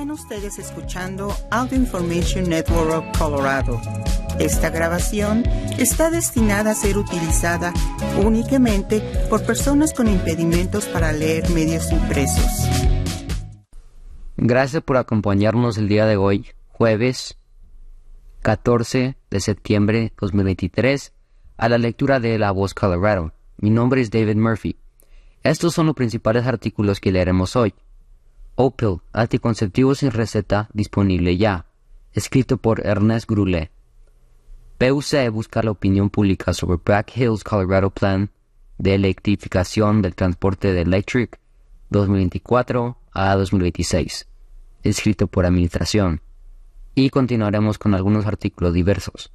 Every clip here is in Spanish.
Están ustedes escuchando Audio Information Network of Colorado. Esta grabación está destinada a ser utilizada únicamente por personas con impedimentos para leer medios impresos. Gracias por acompañarnos el día de hoy, jueves 14 de septiembre 2023, a la lectura de La Voz Colorado. Mi nombre es David Murphy. Estos son los principales artículos que leeremos hoy. Opel, anticonceptivo sin receta, disponible ya. Escrito por Ernest Grulet. PUC busca la opinión pública sobre Black Hills Colorado Plan de electrificación del transporte de Electric 2024 a 2026. Escrito por Administración. Y continuaremos con algunos artículos diversos.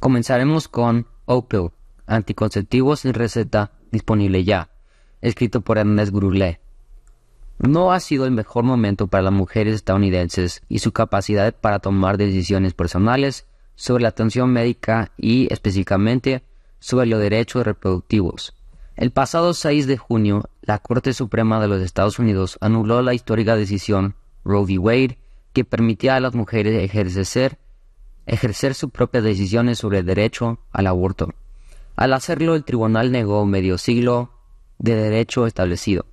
Comenzaremos con Opel, anticonceptivo sin receta, disponible ya. Escrito por Ernest Grulet. No ha sido el mejor momento para las mujeres estadounidenses y su capacidad para tomar decisiones personales sobre la atención médica y específicamente sobre los derechos reproductivos. El pasado 6 de junio, la Corte Suprema de los Estados Unidos anuló la histórica decisión Roe v. Wade que permitía a las mujeres ejercer, sus propias decisiones sobre el derecho al aborto. Al hacerlo, el tribunal negó medio siglo de derecho establecido.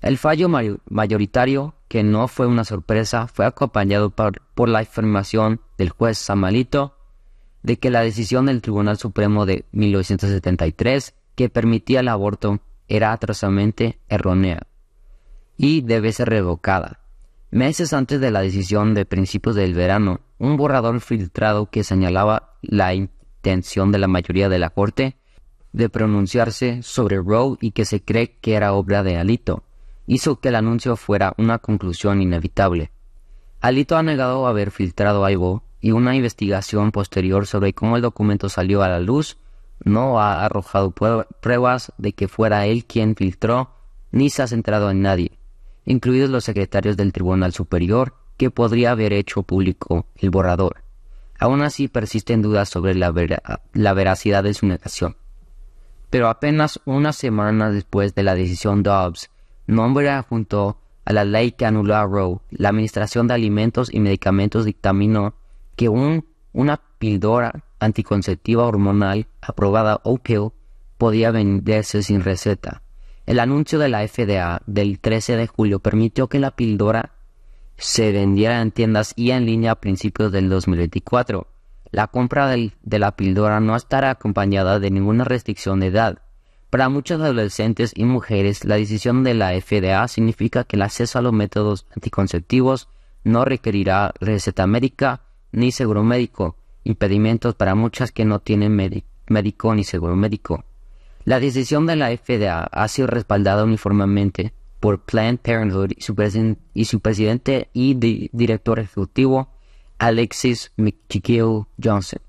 El fallo mayoritario, que no fue una sorpresa, fue acompañado por, la afirmación del juez Samalito de que la decisión del Tribunal Supremo de 1973 que permitía el aborto era atrozmente errónea y debe ser revocada. Meses antes de la decisión de principios del verano, un borrador filtrado que señalaba la intención de la mayoría de la Corte de pronunciarse sobre Roe y que se cree que era obra de Alito, hizo que el anuncio fuera una conclusión inevitable. Alito ha negado haber filtrado algo y una investigación posterior sobre cómo el documento salió a la luz no ha arrojado pruebas de que fuera él quien filtró ni se ha centrado en nadie, incluidos los secretarios del Tribunal Superior que podría haber hecho público el borrador. Aún así persisten dudas sobre la, veracidad de su negación. Pero apenas una semana después de la decisión Dobbs nombra junto a la ley que anuló a Roe, la Administración de Alimentos y Medicamentos dictaminó que un, una píldora anticonceptiva hormonal aprobada OPIL podía venderse sin receta. El anuncio de la FDA del 13 de julio permitió que la píldora se vendiera en tiendas y en línea a principios del 2024. La compra de la píldora no estará acompañada de ninguna restricción de edad. Para muchos adolescentes y mujeres, la decisión de la FDA significa que el acceso a los métodos anticonceptivos no requerirá receta médica ni seguro médico, impedimentos para muchas que no tienen médico ni seguro médico. La decisión de la FDA ha sido respaldada uniformemente por Planned Parenthood y su, presidente y director ejecutivo Alexis McGill Johnson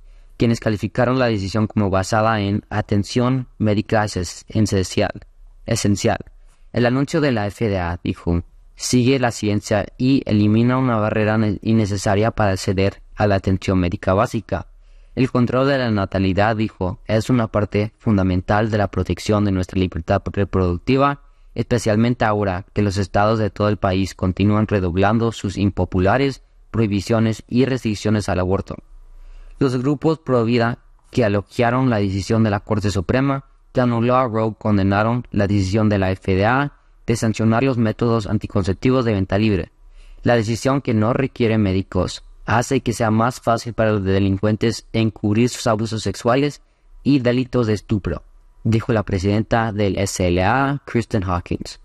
quienes calificaron la decisión como basada en atención médica esencial. esencial. El anuncio de la FDA dijo, sigue la ciencia y elimina una barrera innecesaria para acceder a la atención médica básica. El control de la natalidad, dijo, es una parte fundamental de la protección de nuestra libertad reproductiva, especialmente ahora que los estados de todo el país continúan redoblando sus impopulares prohibiciones y restricciones al aborto. Los grupos pro vida que elogiaron la decisión de la Corte Suprema que anuló a Roe condenaron la decisión de la FDA de sancionar los métodos anticonceptivos de venta libre. La decisión que no requiere médicos hace que sea más fácil para los delincuentes encubrir sus abusos sexuales y delitos de estupro, dijo la presidenta del SLA, Kristen Hawkins.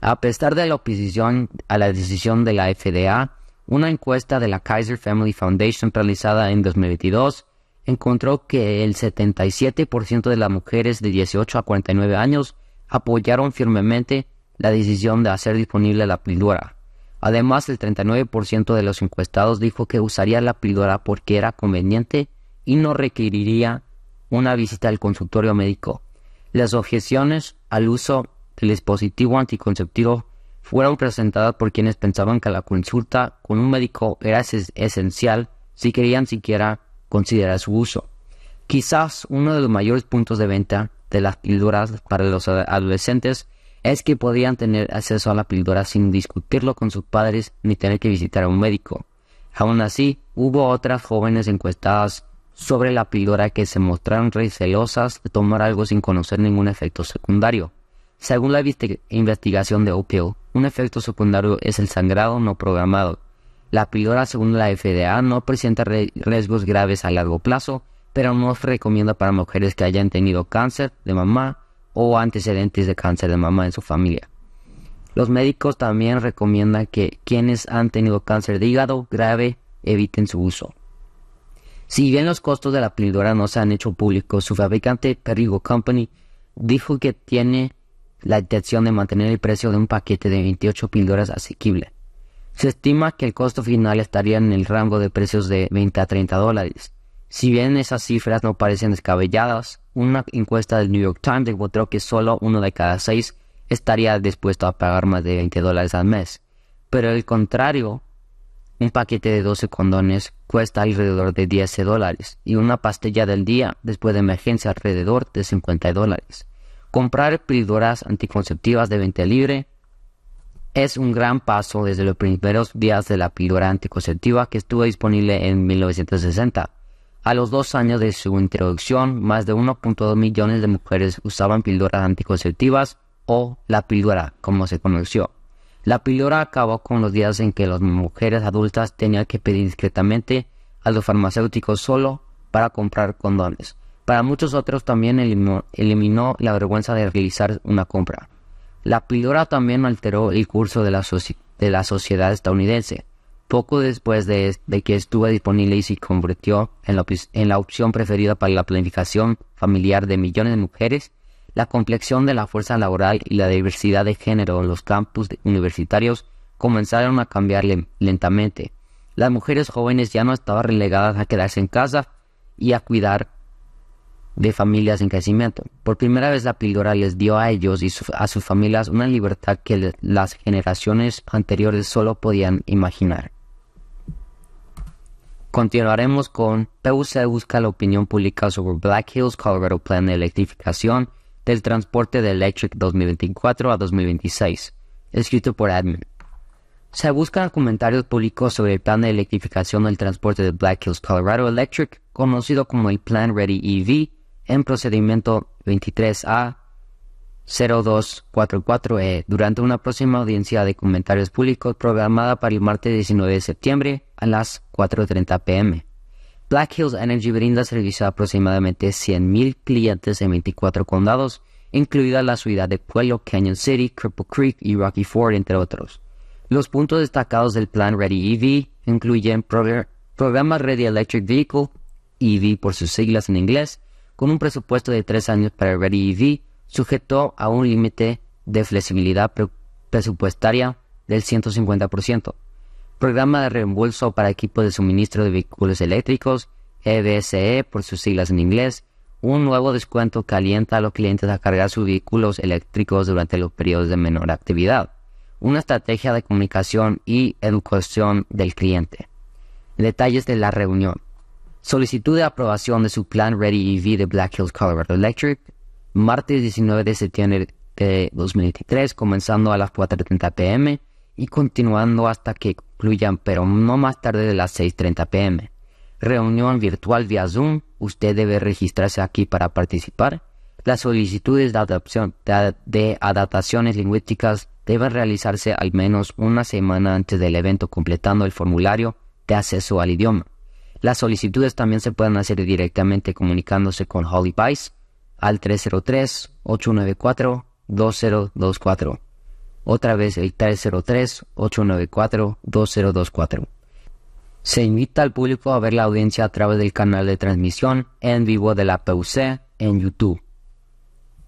A pesar de la oposición a la decisión de la FDA, una encuesta de la Kaiser Family Foundation realizada en 2022 encontró que el 77% de las mujeres de 18 a 49 años apoyaron firmemente la decisión de hacer disponible la píldora. Además, el 39% de los encuestados dijo que usaría la píldora porque era conveniente y no requeriría una visita al consultorio médico. Las objeciones al uso del dispositivo anticonceptivo fueron presentadas por quienes pensaban que la consulta con un médico era esencial si querían siquiera considerar su uso. Quizás uno de los mayores puntos de venta de las píldoras para los adolescentes es que podían tener acceso a la píldora sin discutirlo con sus padres ni tener que visitar a un médico. Aún así, hubo otras jóvenes encuestadas sobre la píldora que se mostraron recelosas de tomar algo sin conocer ningún efecto secundario. Según la investigación de Opio, un efecto secundario es el sangrado no programado. La píldora, según la FDA, no presenta riesgos graves a largo plazo, pero no se recomienda para mujeres que hayan tenido cáncer de mamá o antecedentes de cáncer de mama en su familia. Los médicos también recomiendan que quienes han tenido cáncer de hígado grave eviten su uso. Si bien los costos de la píldora no se han hecho públicos, su fabricante Perigo Company dijo que tiene la intención de mantener el precio de un paquete de 28 píldoras asequible. Se estima que el costo final estaría en el rango de precios de 20 a 30 dólares. Si bien esas cifras no parecen descabelladas, una encuesta del New York Times demostró que solo uno de cada seis estaría dispuesto a pagar más de 20 dólares al mes. Pero al contrario, un paquete de 12 condones cuesta alrededor de 10 dólares y una pastilla del día después de emergencia alrededor de 50 dólares. Comprar píldoras anticonceptivas de venta libre es un gran paso desde los primeros días de la píldora anticonceptiva que estuvo disponible en 1960 a los dos años de su introducción, más de 1.2 millones de mujeres usaban píldoras anticonceptivas o la píldora, como se conoció. La píldora acabó con los días en que las mujeres adultas tenían que pedir discretamente a los farmacéuticos solo para comprar condones. Para muchos otros también eliminó, la vergüenza de realizar una compra. La píldora también alteró el curso de la, la sociedad estadounidense poco después de, que estuvo disponible y se convirtió en la, opción preferida para la planificación familiar de millones de mujeres, la complexión de la fuerza laboral y la diversidad de género en los campus universitarios comenzaron a cambiar lentamente. Las mujeres jóvenes ya no estaban relegadas a quedarse en casa y a cuidar de familias en crecimiento. Por primera vez la píldora les dio a ellos y a sus familias una libertad que las generaciones anteriores solo podían imaginar. Continuaremos con PUC busca la opinión pública sobre Black Hills, Colorado Plan de electrificación del transporte de Electric 2024 a 2026, escrito por Admin. Se buscan comentarios públicos sobre el plan de electrificación del transporte de Black Hills, Colorado Electric, conocido como el Plan Ready EV, en procedimiento 23A 0244E durante una próxima audiencia de comentarios públicos programada para el martes 19 de septiembre a las 4.30 pm. Black Hills Energy brinda servicio a aproximadamente 100.000 clientes en 24 condados, incluida la ciudad de Pueblo, Canyon City, Cripple Creek y Rocky Ford, entre otros. Los puntos destacados del plan Ready EV incluyen programa Ready Electric Vehicle, EV por sus siglas en inglés, con un presupuesto de tres años para Ready EV, sujeto a un límite de flexibilidad presupuestaria del 150%. Programa de reembolso para equipos de suministro de vehículos eléctricos, EBSE por sus siglas en inglés, un nuevo descuento que alienta a los clientes a cargar sus vehículos eléctricos durante los periodos de menor actividad, una estrategia de comunicación y educación del cliente. Detalles de la reunión. Solicitud de aprobación de su plan Ready EV de Black Hills Colorado Electric martes 19 de septiembre de 2023, comenzando a las 4.30 pm y continuando hasta que concluyan, pero no más tarde de las 6.30 pm. Reunión virtual vía Zoom. Usted debe registrarse aquí para participar. Las solicitudes de, adopción, de adaptaciones lingüísticas deben realizarse al menos una semana antes del evento completando el formulario de acceso al idioma. Las solicitudes también se pueden hacer directamente comunicándose con Holly Vice al 303-894-2024. Otra vez el 303-894-2024. Se invita al público a ver la audiencia a través del canal de transmisión en vivo de la PUC en YouTube.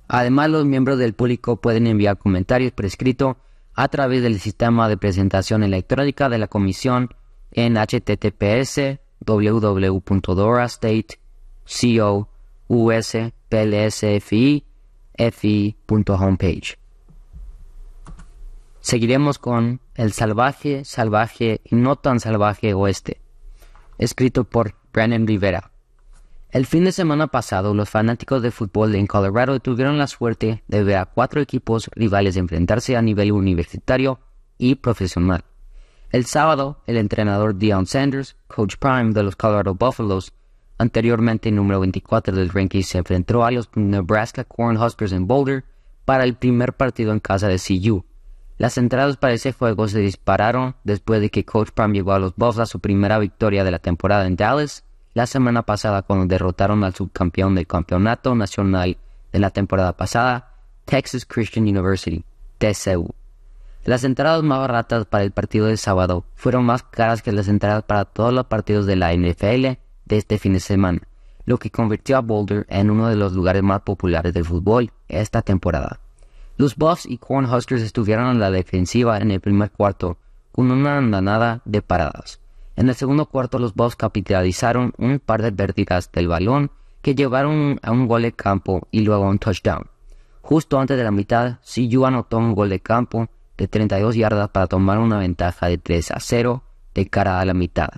Además, los miembros del público pueden enviar comentarios por escrito a través del sistema de presentación electrónica de la comisión en https www.dorastate.co usplsfi.homepage. Seguiremos con El salvaje, salvaje y no tan salvaje oeste, escrito por Brennan Rivera. El fin de semana pasado, los fanáticos de fútbol en Colorado tuvieron la suerte de ver a cuatro equipos rivales enfrentarse a nivel universitario y profesional. El sábado, el entrenador Deion Sanders, coach prime de los Colorado Buffaloes, anteriormente número 24 del ranking, se enfrentó a los Nebraska Cornhuskers en Boulder para el primer partido en casa de CU. Las entradas para ese juego se dispararon después de que Coach Prime llevó a los Buffs a su primera victoria de la temporada en Dallas la semana pasada cuando derrotaron al subcampeón del campeonato nacional de la temporada pasada, Texas Christian University, TCU. Las entradas más baratas para el partido de sábado fueron más caras que las entradas para todos los partidos de la NFL de este fin de semana, lo que convirtió a Boulder en uno de los lugares más populares del fútbol esta temporada. Los Buffs y Cornhuskers estuvieron en la defensiva en el primer cuarto con una andanada de paradas. En el segundo cuarto los Buffs capitalizaron un par de pérdidas del balón que llevaron a un gol de campo y luego a un touchdown. Justo antes de la mitad, CU anotó un gol de campo de 32 yardas para tomar una ventaja de 3 a 0 de cara a la mitad.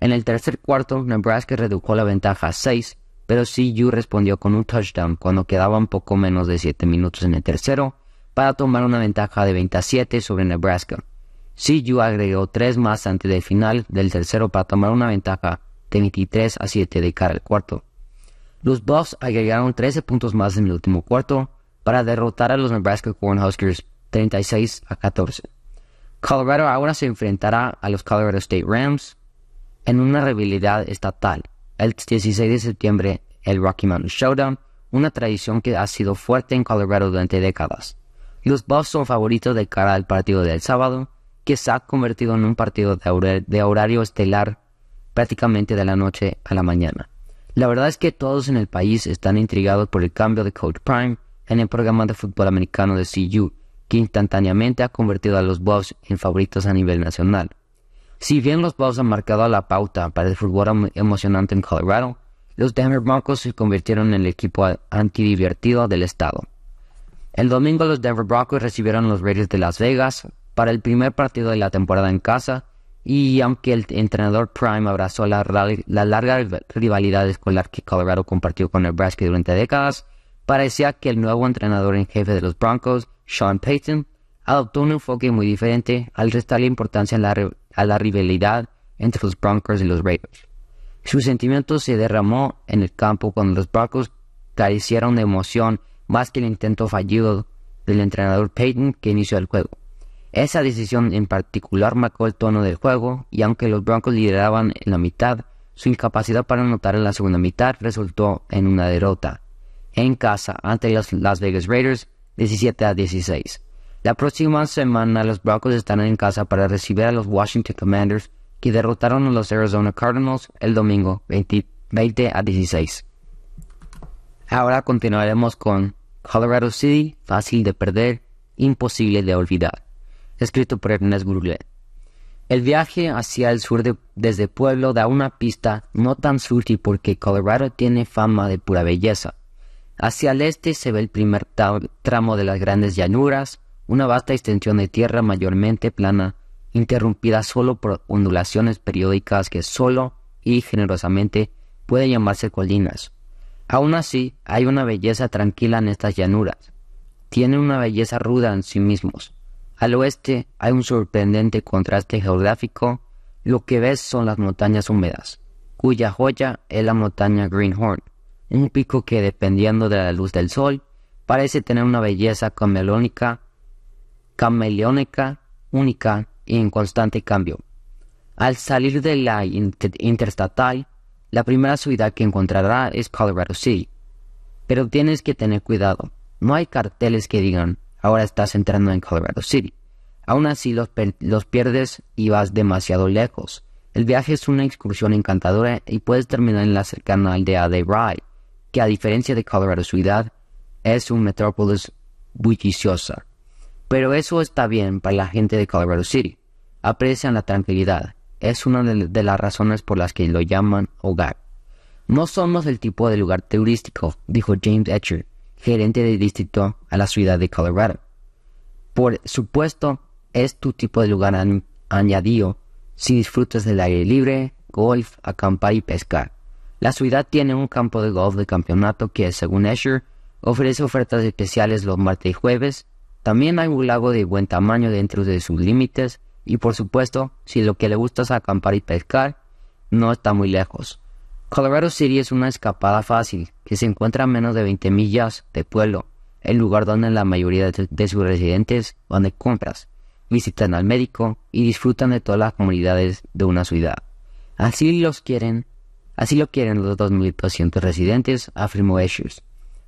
En el tercer cuarto, Nebraska redujo la ventaja a 6, pero CU respondió con un touchdown cuando quedaban poco menos de 7 minutos en el tercero para tomar una ventaja de 27 sobre Nebraska. CU agregó tres más antes del final del tercero para tomar una ventaja de 23 a 7 de cara al cuarto. Los Buffs agregaron 13 puntos más en el último cuarto para derrotar a los Nebraska Cornhuskers 36 a 14. Colorado ahora se enfrentará a los Colorado State Rams en una rivalidad estatal. El 16 de septiembre, el Rocky Mountain Showdown, una tradición que ha sido fuerte en Colorado durante décadas. Los Buffs son favoritos de cara al partido del sábado, que se ha convertido en un partido de, horario estelar prácticamente de la noche a la mañana. La verdad es que todos en el país están intrigados por el cambio de Coach Prime en el programa de fútbol americano de CU, que instantáneamente ha convertido a los Buffs en favoritos a nivel nacional. Si bien los Buffs han marcado la pauta para el fútbol emocionante en Colorado, los Denver Broncos se convirtieron en el equipo antidivertido del estado. El domingo los Denver Broncos recibieron a los Raiders de Las Vegas para el primer partido de la temporada en casa y aunque el entrenador Prime abrazó la, la larga rivalidad escolar que Colorado compartió con Nebraska durante décadas, parecía que el nuevo entrenador en jefe de los Broncos, Sean Payton, adoptó un enfoque muy diferente al restarle importancia a la, rivalidad entre los Broncos y los Raiders. Su sentimiento se derramó en el campo cuando los Broncos carecieron de emoción más que el intento fallido del entrenador Payton que inició el juego. Esa decisión en particular marcó el tono del juego y aunque los Broncos lideraban en la mitad, su incapacidad para anotar en la segunda mitad resultó en una derrota. En casa ante los Las Vegas Raiders 17 a 16. La próxima semana los Broncos estarán en casa para recibir a los Washington Commanders que derrotaron a los Arizona Cardinals el domingo 20, 20 a 16. Ahora continuaremos con Colorado City, fácil de perder, imposible de olvidar escrito por Ernest Gourlet. El viaje hacia el sur desde Pueblo da una pista no tan sutil porque Colorado tiene fama de pura belleza. Hacia el este se ve el primer tramo de las grandes llanuras, una vasta extensión de tierra mayormente plana, interrumpida solo por ondulaciones periódicas que solo y generosamente pueden llamarse colinas. Aún así, hay una belleza tranquila en estas llanuras. Tienen una belleza ruda en sí mismos. Al oeste hay un sorprendente contraste geográfico. Lo que ves son las montañas húmedas, cuya joya es la montaña Greenhorn, un pico que dependiendo de la luz del sol parece tener una belleza cameleónica, cameleónica única y en constante cambio. Al salir de la interestatal, la primera ciudad que encontrará es Colorado City. Pero tienes que tener cuidado. No hay carteles que digan ahora estás entrando en Colorado City. Aún así los, pierdes y vas demasiado lejos. El viaje es una excursión encantadora y puedes terminar en la cercana aldea de Rye, que a diferencia de Colorado Ciudad, es un metrópolis bulliciosa. Pero eso está bien para la gente de Colorado City. Aprecian la tranquilidad. Es una de las razones por las que lo llaman hogar. No somos el tipo de lugar turístico, dijo James Etcher, gerente de distrito a la ciudad de Colorado. Por supuesto, es tu tipo de lugar añadido si disfrutas del aire libre, golf, acampar y pescar. La ciudad tiene un campo de golf de campeonato que, según Escher, ofrece ofertas especiales los martes y jueves. También hay un lago de buen tamaño dentro de sus límites y por supuesto, si lo que le gusta es acampar y pescar, no está muy lejos. Colorado City es una escapada fácil, que se encuentra a menos de 20 millas de pueblo, el lugar donde la mayoría de, sus residentes van de compras, visitan al médico y disfrutan de todas las comunidades de una ciudad. Así los quieren, así lo quieren los 2.200 residentes, afirmó Eschers.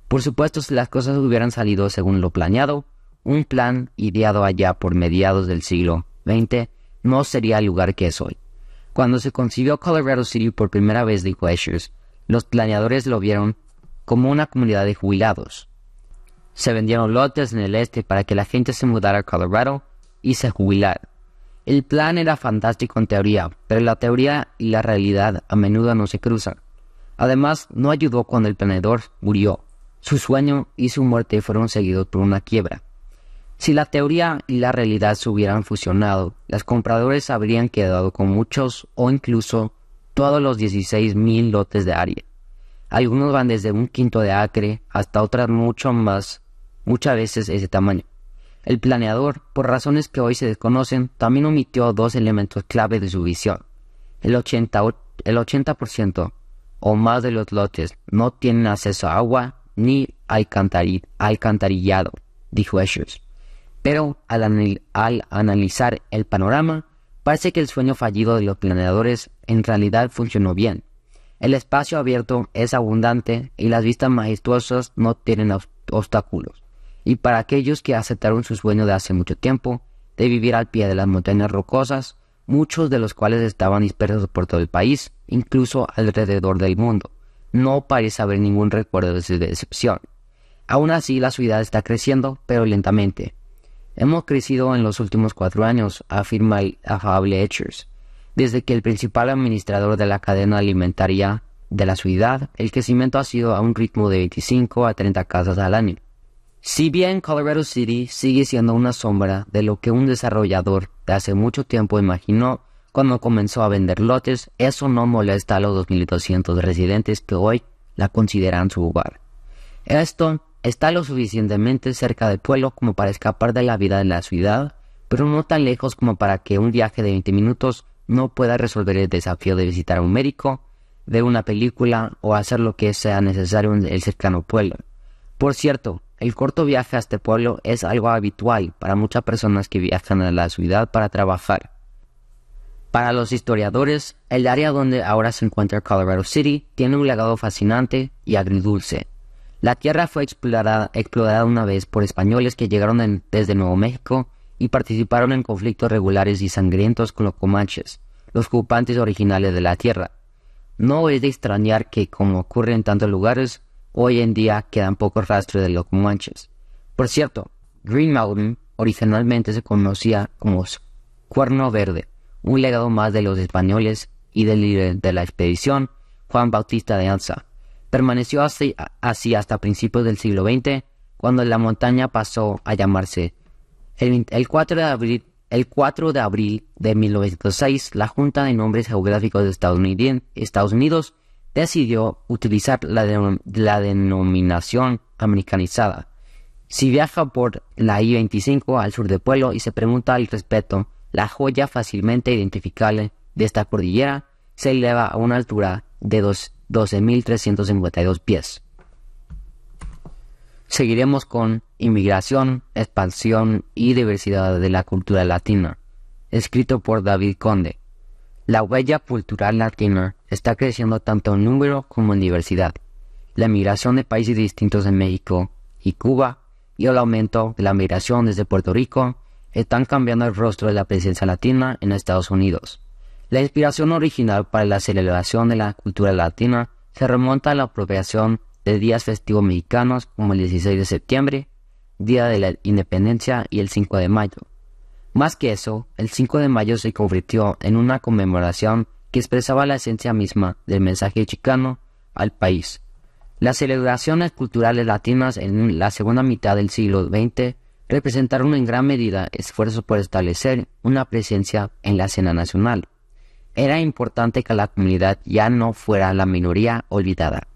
Por supuesto, si las cosas hubieran salido según lo planeado, un plan ideado allá por mediados del siglo XX no sería el lugar que es hoy. Cuando se concibió Colorado City por primera vez, dijo Eschers, los planeadores lo vieron como una comunidad de jubilados. Se vendieron lotes en el este para que la gente se mudara a Colorado y se jubilara. El plan era fantástico en teoría, pero la teoría y la realidad a menudo no se cruzan. Además, no ayudó cuando el planeador murió. Su sueño y su muerte fueron seguidos por una quiebra. Si la teoría y la realidad se hubieran fusionado, los compradores habrían quedado con muchos o incluso todos los 16.000 lotes de área. Algunos van desde un quinto de acre hasta otras mucho más, muchas veces ese tamaño. El planeador, por razones que hoy se desconocen, también omitió dos elementos clave de su visión. El 80%, el 80 o más de los lotes no tienen acceso a agua ni alcantarillado, dijo Eschers. Pero al, analizar el panorama, parece que el sueño fallido de los planeadores en realidad funcionó bien. El espacio abierto es abundante y las vistas majestuosas no tienen obstáculos. Y para aquellos que aceptaron su sueño de hace mucho tiempo, de vivir al pie de las montañas rocosas, muchos de los cuales estaban dispersos por todo el país, incluso alrededor del mundo, no parece haber ningún recuerdo de su decepción. Aún así, la ciudad está creciendo, pero lentamente, Hemos crecido en los últimos cuatro años, afirma el afable Etchers. Desde que el principal administrador de la cadena alimentaria de la ciudad, el crecimiento ha sido a un ritmo de 25 a 30 casas al año. Si bien Colorado City sigue siendo una sombra de lo que un desarrollador de hace mucho tiempo imaginó cuando comenzó a vender lotes, eso no molesta a los 2.200 residentes que hoy la consideran su hogar. Esto Está lo suficientemente cerca del pueblo como para escapar de la vida de la ciudad, pero no tan lejos como para que un viaje de 20 minutos no pueda resolver el desafío de visitar a un médico, ver una película o hacer lo que sea necesario en el cercano pueblo. Por cierto, el corto viaje a este pueblo es algo habitual para muchas personas que viajan a la ciudad para trabajar. Para los historiadores, el área donde ahora se encuentra Colorado City tiene un legado fascinante y agridulce. La tierra fue explorada, una vez por españoles que llegaron desde Nuevo México y participaron en conflictos regulares y sangrientos con los comanches, los ocupantes originales de la tierra. No es de extrañar que, como ocurre en tantos lugares, hoy en día quedan pocos rastros de los comanches. Por cierto, Green Mountain originalmente se conocía como Cuerno Verde, un legado más de los españoles y del líder de la expedición, Juan Bautista de Anza. Permaneció así, hasta principios del siglo XX, cuando la montaña pasó a llamarse. El, 4 de abril, el 4 de abril de 1906, la Junta de Nombres Geográficos de Estados Unidos decidió utilizar la, denominación americanizada. Si viaja por la I-25 al sur del pueblo y se pregunta al respecto, la joya fácilmente identificable de esta cordillera se eleva a una altura de dos 12.352 pies. Seguiremos con Inmigración, Expansión y Diversidad de la Cultura Latina, escrito por David Conde. La huella cultural latina está creciendo tanto en número como en diversidad. La migración de países distintos en México y Cuba y el aumento de la migración desde Puerto Rico están cambiando el rostro de la presencia latina en Estados Unidos. La inspiración original para la celebración de la cultura latina se remonta a la apropiación de días festivos mexicanos como el 16 de septiembre, Día de la Independencia y el 5 de mayo. Más que eso, el 5 de mayo se convirtió en una conmemoración que expresaba la esencia misma del mensaje chicano al país. Las celebraciones culturales latinas en la segunda mitad del siglo XX representaron en gran medida esfuerzos por establecer una presencia en la escena nacional. era importante que la comunidad ya no fuera la minoría olvidada.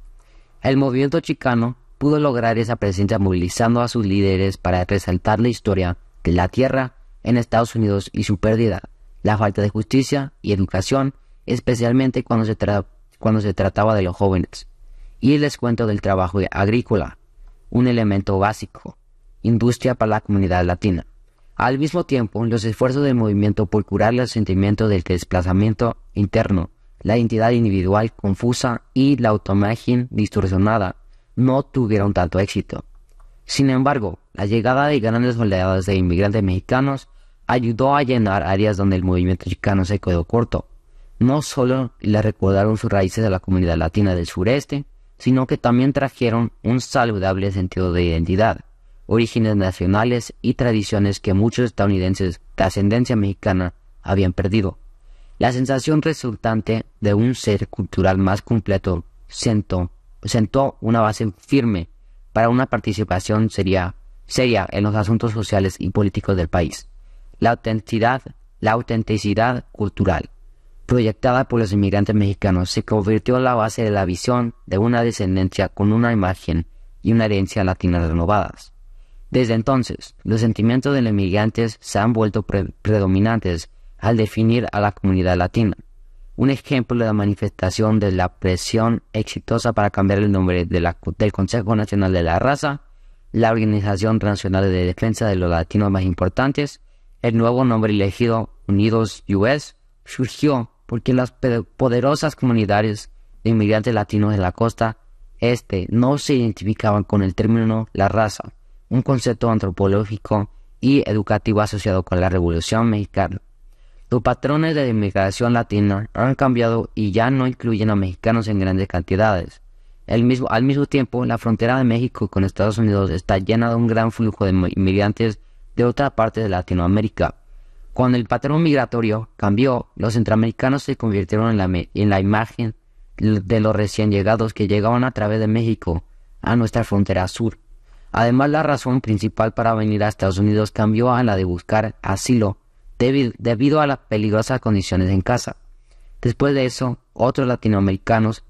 El movimiento chicano pudo lograr esa presencia movilizando a sus líderes para resaltar la historia de la tierra en Estados Unidos y su pérdida, la falta de justicia y educación, especialmente cuando se, cuando se trataba de los jóvenes, y el descuento del trabajo agrícola, un elemento básico, industria para la comunidad latina. Al mismo tiempo, los esfuerzos del movimiento por curar el sentimiento del desplazamiento interno, la identidad individual confusa y la autoimagen distorsionada no tuvieron tanto éxito. Sin embargo, la llegada de grandes oleadas de inmigrantes mexicanos ayudó a llenar áreas donde el movimiento chicano se quedó corto. No solo le recordaron sus raíces a la comunidad latina del sureste, sino que también trajeron un saludable sentido de identidad, orígenes nacionales y tradiciones que muchos estadounidenses de ascendencia mexicana habían perdido. La sensación resultante de un ser cultural más completo sentó, sentó una base firme para una participación seria, seria en los asuntos sociales y políticos del país. La autenticidad, la autenticidad cultural, proyectada por los inmigrantes mexicanos, se convirtió en la base de la visión de una descendencia con una imagen y una herencia latina renovadas. Desde entonces, los sentimientos de los inmigrantes se han vuelto predominantes al definir a la comunidad latina. Un ejemplo de la manifestación de la presión exitosa para cambiar el nombre del Consejo Nacional de la Raza, la Organización Nacional de Defensa de los Latinos más importantes, el nuevo nombre elegido Unidos US, surgió porque las poderosas comunidades de inmigrantes latinos de la costa este no se identificaban con el término la raza, un concepto antropológico y educativo asociado con la Revolución Mexicana. Los patrones de inmigración latina han cambiado y ya no incluyen a mexicanos en grandes cantidades. al mismo tiempo, la frontera de México con Estados Unidos está llena de un gran flujo de inmigrantes de otra parte de Latinoamérica. Cuando el patrón migratorio cambió, los centroamericanos se convirtieron en la imagen de los recién llegados que llegaban a través de México a nuestra frontera sur. Además, la razón principal para venir a Estados Unidos cambió a la de buscar asilo debido a las peligrosas condiciones en casa. Después de eso, otros latinoamericanos,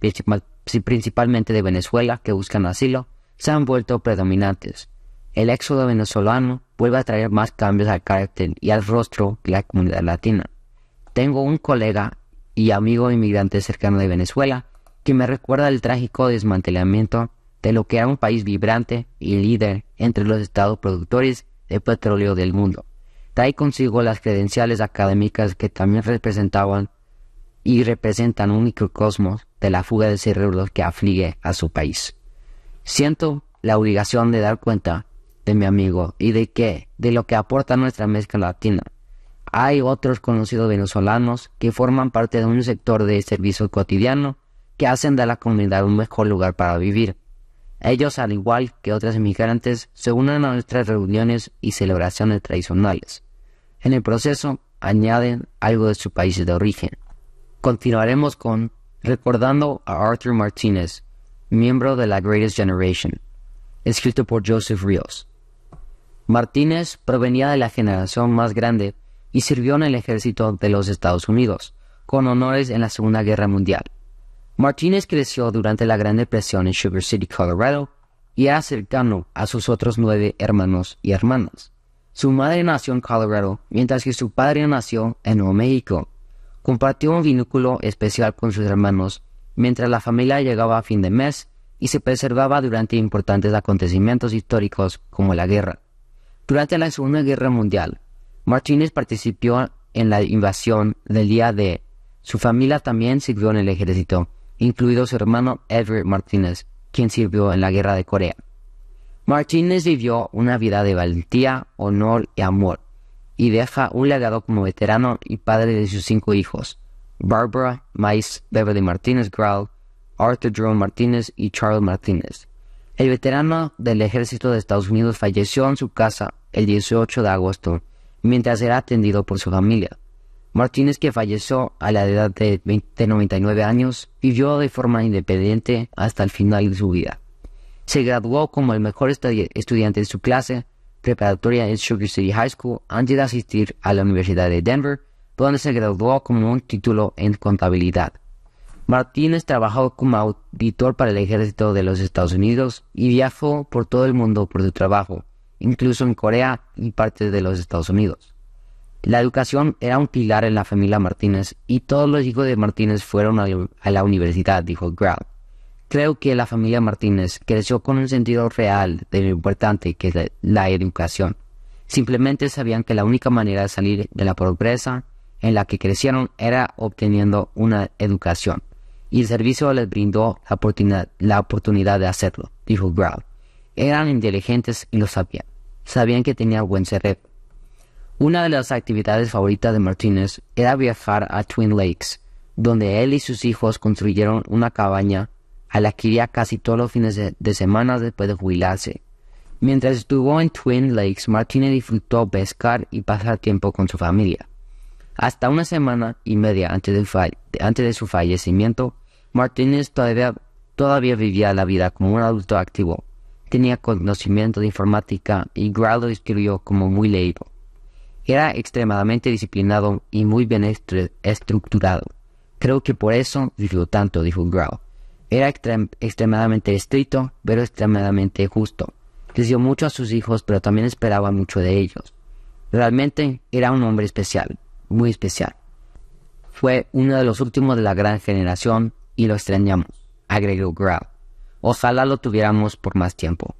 principalmente de Venezuela, que buscan asilo, se han vuelto predominantes. El éxodo venezolano vuelve a traer más cambios al carácter y al rostro de la comunidad latina. Tengo un colega y amigo inmigrante cercano de Venezuela que me recuerda el trágico desmantelamiento de lo que era un país vibrante y líder entre los estados productores de petróleo del mundo. Trae consigo las credenciales académicas que también representaban y representan un microcosmos de la fuga de cerebros que aflige a su país. Siento la obligación de dar cuenta de mi amigo y de qué, de lo que aporta nuestra mezcla latina. Hay otros conocidos venezolanos que forman parte de un sector de servicio cotidiano que hacen de la comunidad un mejor lugar para vivir. Ellos, al igual que otros inmigrantes, se unen a nuestras reuniones y celebraciones tradicionales. En el proceso, añaden algo de su país de origen. Continuaremos con Recordando a Arthur Martínez, miembro de la Greatest Generation, escrito por Joseph Rios. Martínez provenía de la generación más grande y sirvió en el ejército de los Estados Unidos, con honores en la Segunda Guerra Mundial. Martínez creció durante la Gran Depresión en Sugar City, Colorado, y era cercano a sus otros nueve hermanos y hermanas. Su madre nació en Colorado, mientras que su padre nació en Nuevo México. Compartió un vínculo especial con sus hermanos, mientras la familia llegaba a fin de mes y se preservaba durante importantes acontecimientos históricos como la guerra. Durante la Segunda Guerra Mundial, Martínez participó en la invasión del día D. Su familia también sirvió en el ejército incluido su hermano Everett Martínez, quien sirvió en la Guerra de Corea. Martínez vivió una vida de valentía, honor y amor, y deja un legado como veterano y padre de sus cinco hijos, Barbara, Mice, Beverly Martínez Grau, Arthur Jerome Martínez y Charles Martínez. El veterano del ejército de Estados Unidos falleció en su casa el 18 de agosto, mientras era atendido por su familia. Martínez, que falleció a la edad de, 99 años, vivió de forma independiente hasta el final de su vida. Se graduó como el mejor estudiante de su clase preparatoria en Sugar City High School antes de asistir a la Universidad de Denver donde se graduó con un título en contabilidad. Martínez trabajó como auditor para el ejército de los Estados Unidos y viajó por todo el mundo por su trabajo, incluso en Corea y partes de los Estados Unidos. La educación era un pilar en la familia Martínez y todos los hijos de Martínez fueron a la universidad, dijo Grau. Creo que la familia Martínez creció con un sentido real de lo importante que es la educación. Simplemente sabían que la única manera de salir de la pobreza en la que crecieron era obteniendo una educación, y el servicio les brindó la oportunidad, de hacerlo, dijo Grau. Eran inteligentes y lo sabían. Sabían que tenían buen cerebro una de las actividades favoritas de Martínez era viajar a Twin Lakes, donde él y sus hijos construyeron una cabaña a la que iría casi todos los fines de, semana después de jubilarse. Mientras estuvo en Twin Lakes, Martínez disfrutó pescar y pasar tiempo con su familia. Hasta una semana y media antes de, de su fallecimiento, Martínez todavía, vivía la vida como un adulto activo. Tenía conocimiento de informática y Grau lo describió como muy leído. Era extremadamente disciplinado y muy bien estructurado. Creo que por eso vivió tanto, dijo Grau. Era extremadamente estricto, pero extremadamente justo. Dio mucho a sus hijos, pero también esperaba mucho de ellos. Realmente era un hombre especial, muy especial. Fue uno de los últimos de la gran generación y lo extrañamos, agregó Grau. Ojalá lo tuviéramos por más tiempo.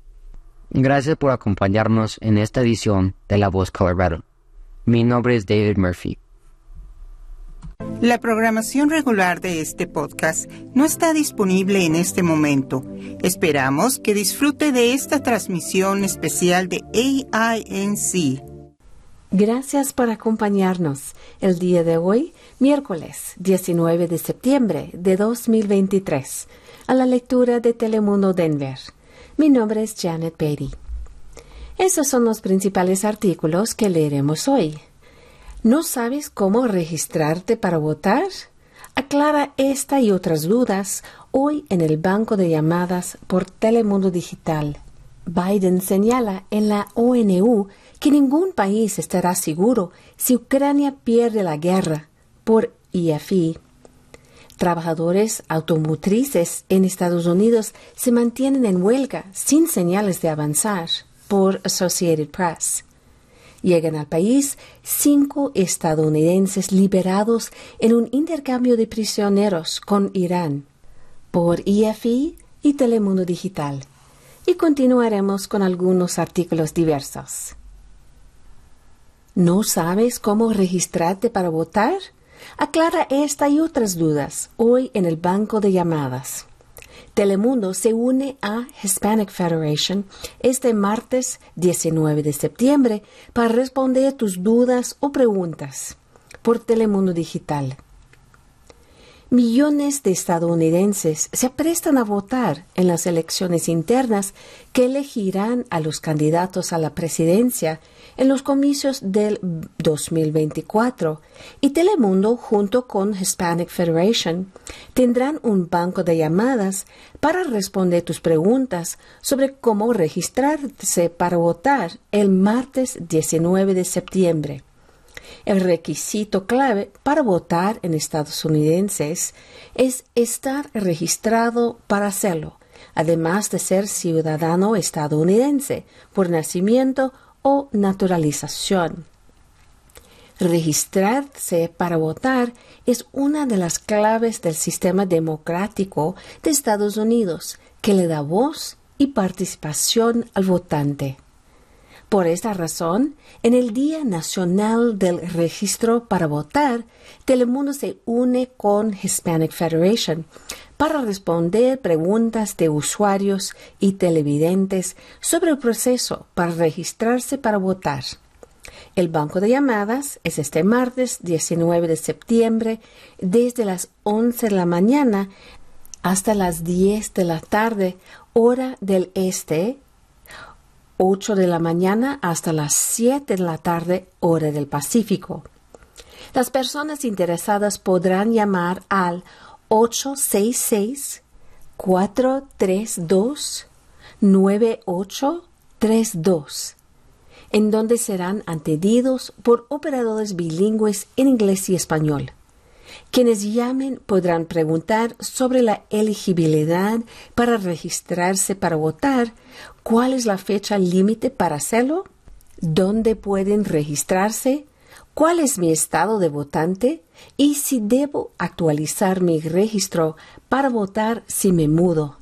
Gracias por acompañarnos en esta edición de La Voz Colorado. Mi nombre es David Murphy. La programación regular de este podcast no está disponible en este momento. Esperamos que disfrute de esta transmisión especial de AINC. Gracias por acompañarnos el día de hoy, miércoles 19 de septiembre de 2023, a la lectura de Telemundo Denver. Mi nombre es Janet Beatty. Esos son los principales artículos que leeremos hoy. ¿No sabes cómo registrarte para votar? Aclara esta y otras dudas hoy en el banco de llamadas por Telemundo Digital. Biden señala en la ONU que ningún país estará seguro si Ucrania pierde la guerra por IFI. Trabajadores automotrices en Estados Unidos se mantienen en huelga sin señales de avanzar por Associated Press. Llegan al país cinco estadounidenses liberados en un intercambio de prisioneros con Irán por IFI y Telemundo Digital. Y continuaremos con algunos artículos diversos. ¿No sabes cómo registrarte para votar? Aclara esta y otras dudas hoy en el banco de llamadas. Telemundo se une a Hispanic Federation este martes 19 de septiembre para responder tus dudas o preguntas por Telemundo Digital. Millones de estadounidenses se aprestan a votar en las elecciones internas que elegirán a los candidatos a la presidencia en los comicios del 2024 y Telemundo junto con Hispanic Federation tendrán un banco de llamadas para responder tus preguntas sobre cómo registrarse para votar el martes 19 de septiembre. El requisito clave para votar en Estados Unidos es estar registrado para hacerlo, además de ser ciudadano estadounidense por nacimiento o naturalización. Registrarse para votar es una de las claves del sistema democrático de Estados Unidos que le da voz y participación al votante. Por esta razón, en el Día Nacional del Registro para Votar, Telemundo se une con Hispanic Federation para responder preguntas de usuarios y televidentes sobre el proceso para registrarse para votar. El banco de llamadas es este martes 19 de septiembre desde las 11 de la mañana hasta las 10 de la tarde, hora del este 8 de la mañana hasta las 7 de la tarde, hora del Pacífico. Las personas interesadas podrán llamar al 866-432-9832 en donde serán atendidos por operadores bilingües en inglés y español. Quienes llamen podrán preguntar sobre la elegibilidad para registrarse para votar, cuál es la fecha límite para hacerlo, dónde pueden registrarse, cuál es mi estado de votante y si debo actualizar mi registro para votar si me mudo.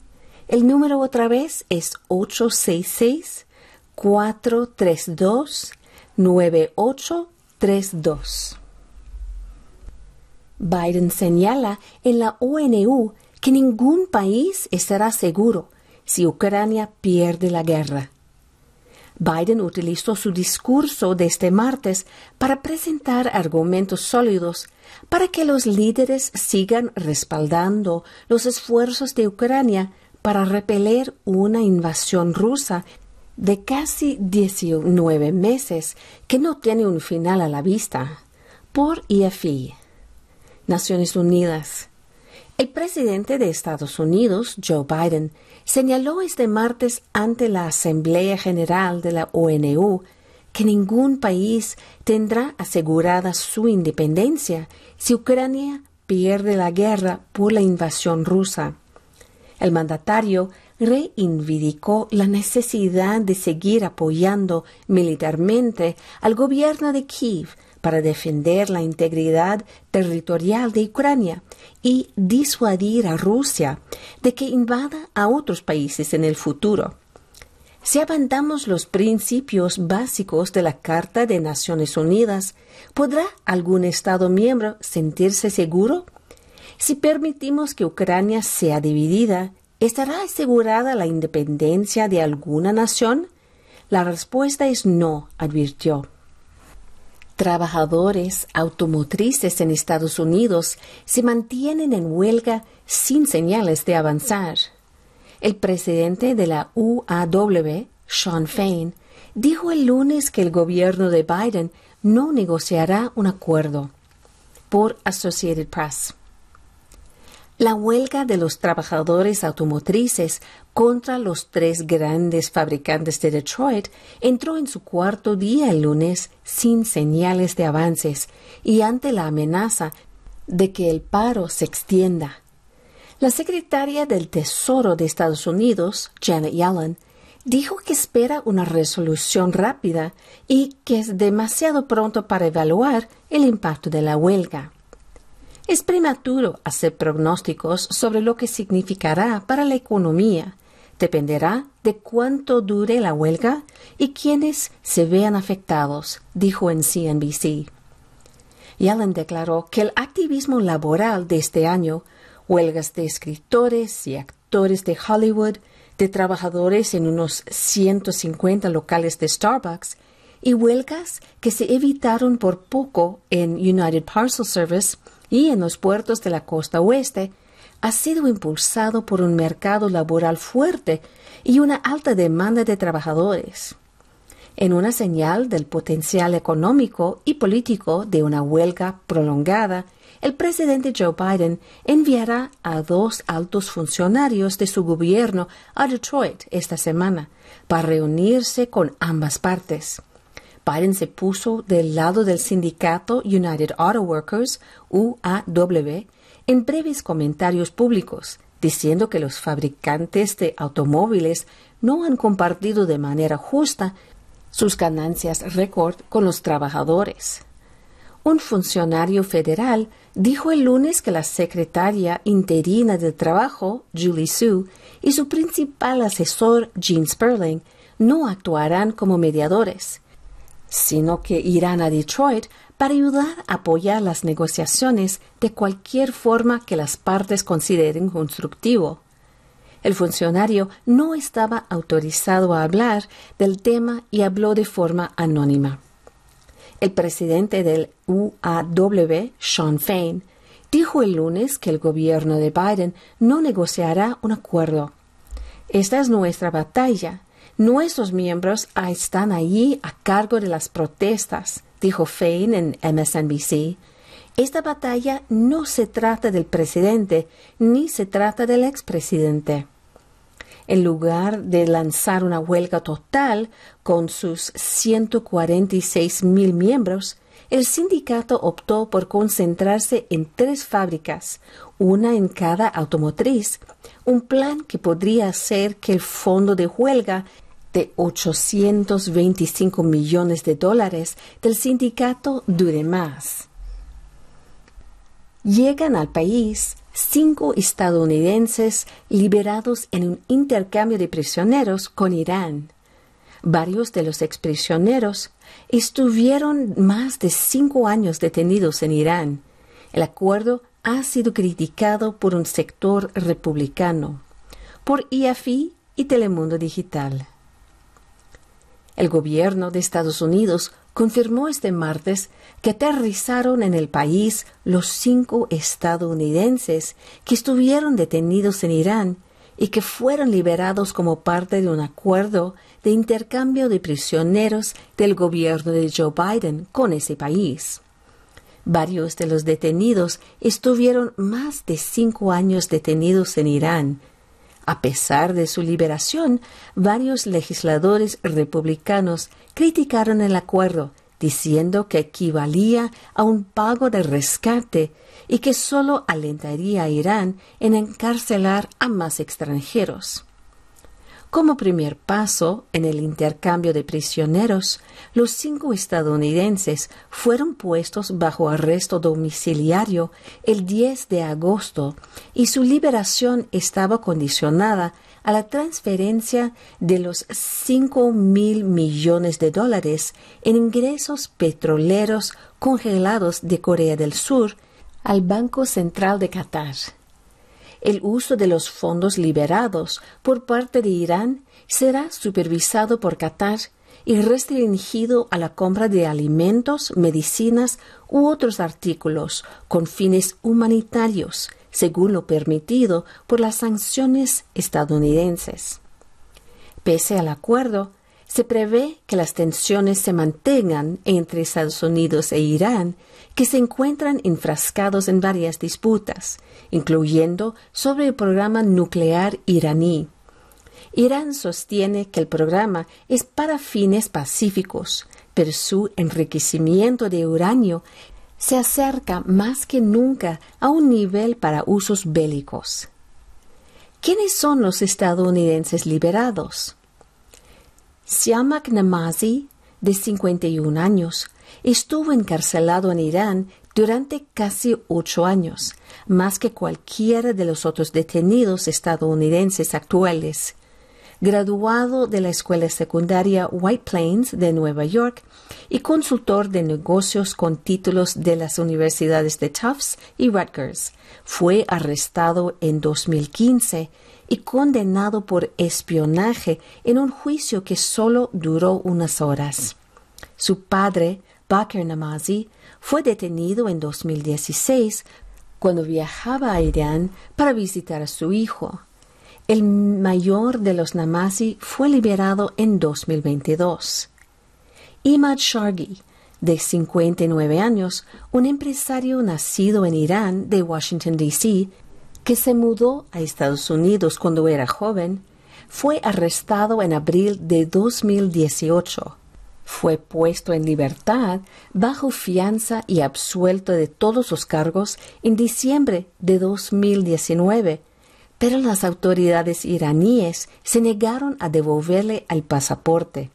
El número otra vez es 866-432-9832. Biden señala en la ONU que ningún país estará seguro si Ucrania pierde la guerra. Biden utilizó su discurso de este martes para presentar argumentos sólidos para que los líderes sigan respaldando los esfuerzos de Ucrania para repeler una invasión rusa de casi 19 meses que no tiene un final a la vista. Por IFI. Naciones Unidas. El presidente de Estados Unidos, Joe Biden, señaló este martes ante la Asamblea General de la ONU que ningún país tendrá asegurada su independencia si Ucrania pierde la guerra por la invasión rusa. El mandatario reivindicó la necesidad de seguir apoyando militarmente al gobierno de Kiev para defender la integridad territorial de Ucrania y disuadir a Rusia de que invada a otros países en el futuro. Si abandamos los principios básicos de la Carta de Naciones Unidas, ¿podrá algún Estado miembro sentirse seguro? Si permitimos que Ucrania sea dividida, ¿estará asegurada la independencia de alguna nación? La respuesta es no, advirtió. Trabajadores automotrices en Estados Unidos se mantienen en huelga sin señales de avanzar. El presidente de la UAW, Sean Fain, dijo el lunes que el gobierno de Biden no negociará un acuerdo. Por Associated Press. La huelga de los trabajadores automotrices contra los tres grandes fabricantes de Detroit entró en su cuarto día el lunes sin señales de avances y ante la amenaza de que el paro se extienda. La secretaria del Tesoro de Estados Unidos, Janet Yellen, dijo que espera una resolución rápida y que es demasiado pronto para evaluar el impacto de la huelga. Es prematuro hacer pronósticos sobre lo que significará para la economía. Dependerá de cuánto dure la huelga y quiénes se vean afectados, dijo en CNBC. Yellen declaró que el activismo laboral de este año, huelgas de escritores y actores de Hollywood, de trabajadores en unos 150 locales de Starbucks y huelgas que se evitaron por poco en United Parcel Service, y en los puertos de la costa oeste ha sido impulsado por un mercado laboral fuerte y una alta demanda de trabajadores. En una señal del potencial económico y político de una huelga prolongada, el presidente Joe Biden enviará a dos altos funcionarios de su gobierno a Detroit esta semana para reunirse con ambas partes. Biden se puso del lado del sindicato United Auto Workers, UAW, en breves comentarios públicos, diciendo que los fabricantes de automóviles no han compartido de manera justa sus ganancias récord con los trabajadores. Un funcionario federal dijo el lunes que la secretaria interina del Trabajo, Julie Sue, y su principal asesor, Gene Sperling, no actuarán como mediadores sino que irán a Detroit para ayudar a apoyar las negociaciones de cualquier forma que las partes consideren constructivo. El funcionario no estaba autorizado a hablar del tema y habló de forma anónima. El presidente del UAW, Sean Fain, dijo el lunes que el gobierno de Biden no negociará un acuerdo. Esta es nuestra batalla, Nuestros miembros están allí a cargo de las protestas, dijo Fain en MSNBC. Esta batalla no se trata del presidente ni se trata del expresidente. En lugar de lanzar una huelga total con sus 146 mil miembros, el sindicato optó por concentrarse en tres fábricas, una en cada automotriz, un plan que podría hacer que el fondo de huelga de 825 millones de dólares del sindicato dure más. Llegan al país cinco estadounidenses liberados en un intercambio de prisioneros con Irán. Varios de los exprisioneros estuvieron más de cinco años detenidos en Irán. El acuerdo ha sido criticado por un sector republicano, por IAFI y Telemundo Digital. El gobierno de Estados Unidos confirmó este martes que aterrizaron en el país los cinco estadounidenses que estuvieron detenidos en Irán y que fueron liberados como parte de un acuerdo de intercambio de prisioneros del gobierno de Joe Biden con ese país. Varios de los detenidos estuvieron más de cinco años detenidos en Irán, a pesar de su liberación, varios legisladores republicanos criticaron el acuerdo, diciendo que equivalía a un pago de rescate y que solo alentaría a Irán en encarcelar a más extranjeros. Como primer paso en el intercambio de prisioneros, los cinco estadounidenses fueron puestos bajo arresto domiciliario el 10 de agosto y su liberación estaba condicionada a la transferencia de los 5 mil millones de dólares en ingresos petroleros congelados de Corea del Sur al Banco Central de Qatar el uso de los fondos liberados por parte de Irán será supervisado por Qatar y restringido a la compra de alimentos, medicinas u otros artículos con fines humanitarios, según lo permitido por las sanciones estadounidenses. Pese al acuerdo, se prevé que las tensiones se mantengan entre Estados Unidos e Irán, que se encuentran enfrascados en varias disputas, incluyendo sobre el programa nuclear iraní. Irán sostiene que el programa es para fines pacíficos, pero su enriquecimiento de uranio se acerca más que nunca a un nivel para usos bélicos. ¿Quiénes son los estadounidenses liberados? Siamak Namazi, de 51 años, estuvo encarcelado en Irán durante casi ocho años, más que cualquiera de los otros detenidos estadounidenses actuales. Graduado de la escuela secundaria White Plains de Nueva York y consultor de negocios con títulos de las universidades de Tufts y Rutgers, fue arrestado en 2015 y condenado por espionaje en un juicio que solo duró unas horas. Su padre, Bakr Namazi, fue detenido en 2016 cuando viajaba a Irán para visitar a su hijo. El mayor de los Namazi fue liberado en 2022. Imad Shargi, de 59 años, un empresario nacido en Irán de Washington, D.C., que se mudó a Estados Unidos cuando era joven, fue arrestado en abril de 2018. Fue puesto en libertad bajo fianza y absuelto de todos los cargos en diciembre de 2019, pero las autoridades iraníes se negaron a devolverle el pasaporte.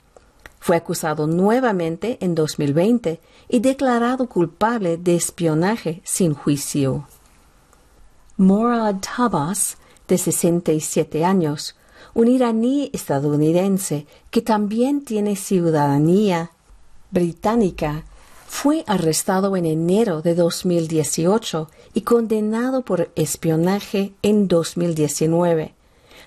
Fue acusado nuevamente en 2020 y declarado culpable de espionaje sin juicio. Morad Tabas, de 67 años, un iraní estadounidense que también tiene ciudadanía británica, fue arrestado en enero de 2018 y condenado por espionaje en 2019.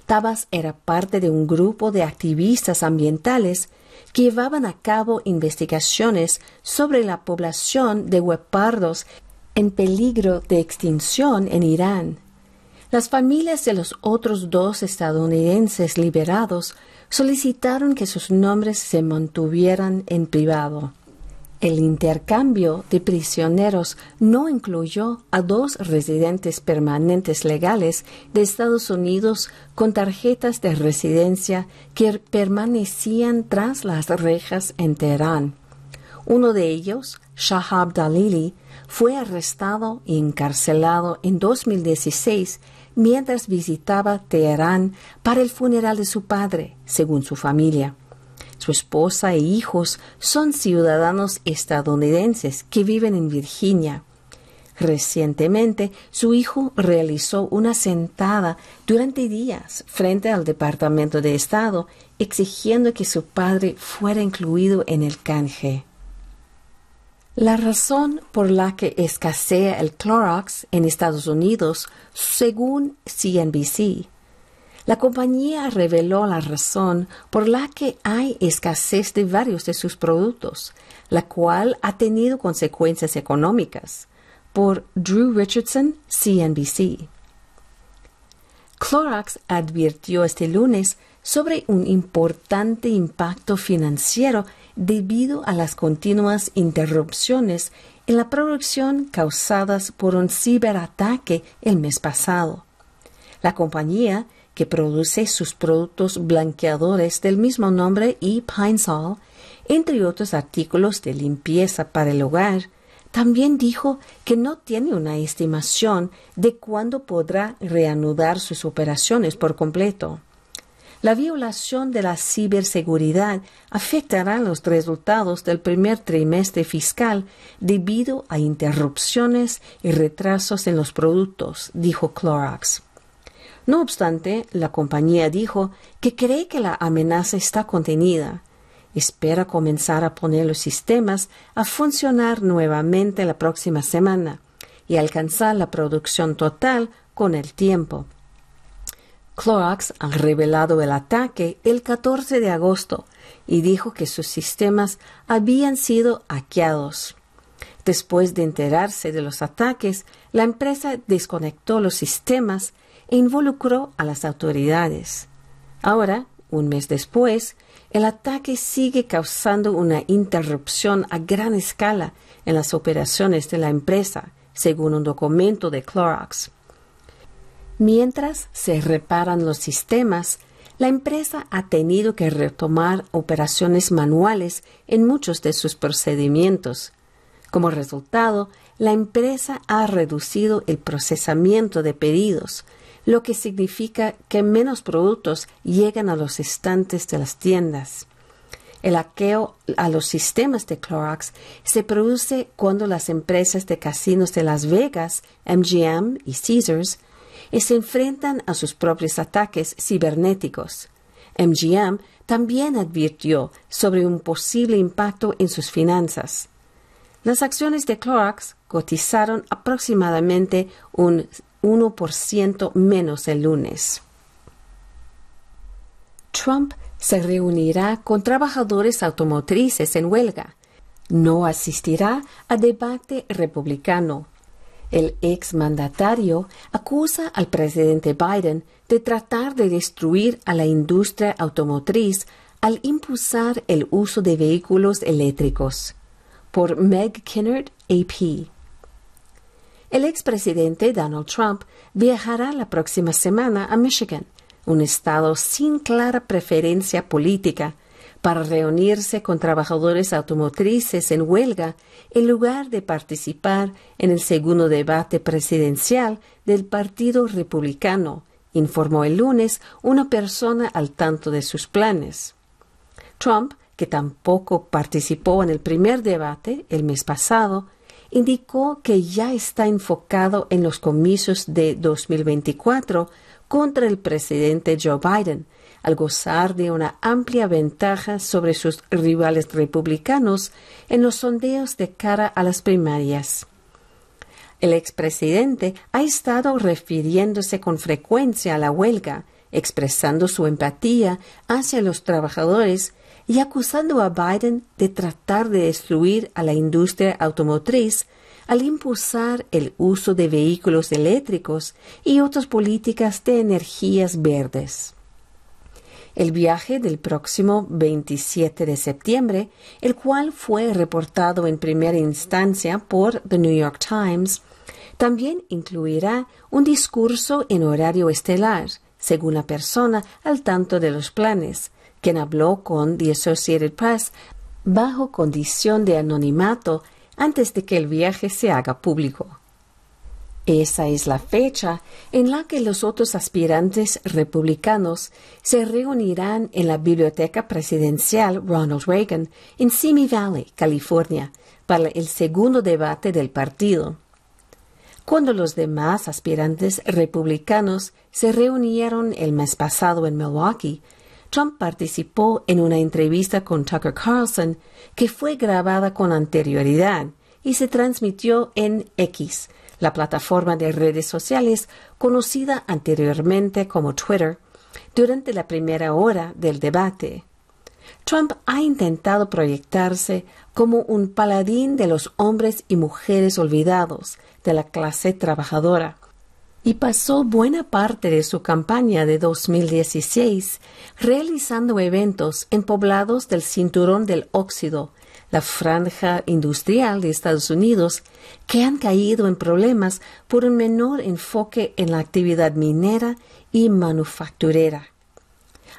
Tabas era parte de un grupo de activistas ambientales que llevaban a cabo investigaciones sobre la población de huepardos en peligro de extinción en Irán. Las familias de los otros dos estadounidenses liberados solicitaron que sus nombres se mantuvieran en privado. El intercambio de prisioneros no incluyó a dos residentes permanentes legales de Estados Unidos con tarjetas de residencia que permanecían tras las rejas en Teherán. Uno de ellos, Shahab Dalili, fue arrestado y encarcelado en 2016 mientras visitaba Teherán para el funeral de su padre, según su familia. Su esposa e hijos son ciudadanos estadounidenses que viven en Virginia. Recientemente, su hijo realizó una sentada durante días frente al Departamento de Estado exigiendo que su padre fuera incluido en el canje. La razón por la que escasea el Clorox en Estados Unidos, según CNBC, la compañía reveló la razón por la que hay escasez de varios de sus productos, la cual ha tenido consecuencias económicas. Por Drew Richardson, CNBC. Clorox advirtió este lunes sobre un importante impacto financiero debido a las continuas interrupciones en la producción causadas por un ciberataque el mes pasado. La compañía que produce sus productos blanqueadores del mismo nombre y Pine Sol, entre otros artículos de limpieza para el hogar, también dijo que no tiene una estimación de cuándo podrá reanudar sus operaciones por completo. La violación de la ciberseguridad afectará los resultados del primer trimestre fiscal debido a interrupciones y retrasos en los productos, dijo Clorox. No obstante, la compañía dijo que cree que la amenaza está contenida. Espera comenzar a poner los sistemas a funcionar nuevamente la próxima semana y alcanzar la producción total con el tiempo. Clorox ha revelado el ataque el 14 de agosto y dijo que sus sistemas habían sido hackeados. Después de enterarse de los ataques, la empresa desconectó los sistemas e involucró a las autoridades. Ahora, un mes después, el ataque sigue causando una interrupción a gran escala en las operaciones de la empresa, según un documento de Clorox. Mientras se reparan los sistemas, la empresa ha tenido que retomar operaciones manuales en muchos de sus procedimientos. Como resultado, la empresa ha reducido el procesamiento de pedidos, lo que significa que menos productos llegan a los estantes de las tiendas. El hackeo a los sistemas de Clorox se produce cuando las empresas de casinos de Las Vegas, MGM y Caesars, se enfrentan a sus propios ataques cibernéticos. MGM también advirtió sobre un posible impacto en sus finanzas. Las acciones de Clorox cotizaron aproximadamente un 1% menos el lunes. Trump se reunirá con trabajadores automotrices en huelga. No asistirá a debate republicano. El exmandatario acusa al presidente Biden de tratar de destruir a la industria automotriz al impulsar el uso de vehículos eléctricos. Por Meg Kinnard, AP. El expresidente Donald Trump viajará la próxima semana a Michigan, un estado sin clara preferencia política, para reunirse con trabajadores automotrices en huelga en lugar de participar en el segundo debate presidencial del Partido Republicano, informó el lunes una persona al tanto de sus planes. Trump, que tampoco participó en el primer debate el mes pasado, indicó que ya está enfocado en los comicios de 2024 contra el presidente Joe Biden, al gozar de una amplia ventaja sobre sus rivales republicanos en los sondeos de cara a las primarias. El expresidente ha estado refiriéndose con frecuencia a la huelga, expresando su empatía hacia los trabajadores y acusando a Biden de tratar de destruir a la industria automotriz al impulsar el uso de vehículos eléctricos y otras políticas de energías verdes. El viaje del próximo 27 de septiembre, el cual fue reportado en primera instancia por The New York Times, también incluirá un discurso en horario estelar, según la persona al tanto de los planes, quien habló con The Associated Press bajo condición de anonimato antes de que el viaje se haga público. Esa es la fecha en la que los otros aspirantes republicanos se reunirán en la Biblioteca Presidencial Ronald Reagan en Simi Valley, California, para el segundo debate del partido. Cuando los demás aspirantes republicanos se reunieron el mes pasado en Milwaukee, Trump participó en una entrevista con Tucker Carlson que fue grabada con anterioridad y se transmitió en X, la plataforma de redes sociales conocida anteriormente como Twitter, durante la primera hora del debate. Trump ha intentado proyectarse como un paladín de los hombres y mujeres olvidados de la clase trabajadora y pasó buena parte de su campaña de 2016 realizando eventos en poblados del Cinturón del Óxido franja industrial de Estados Unidos, que han caído en problemas por un menor enfoque en la actividad minera y manufacturera.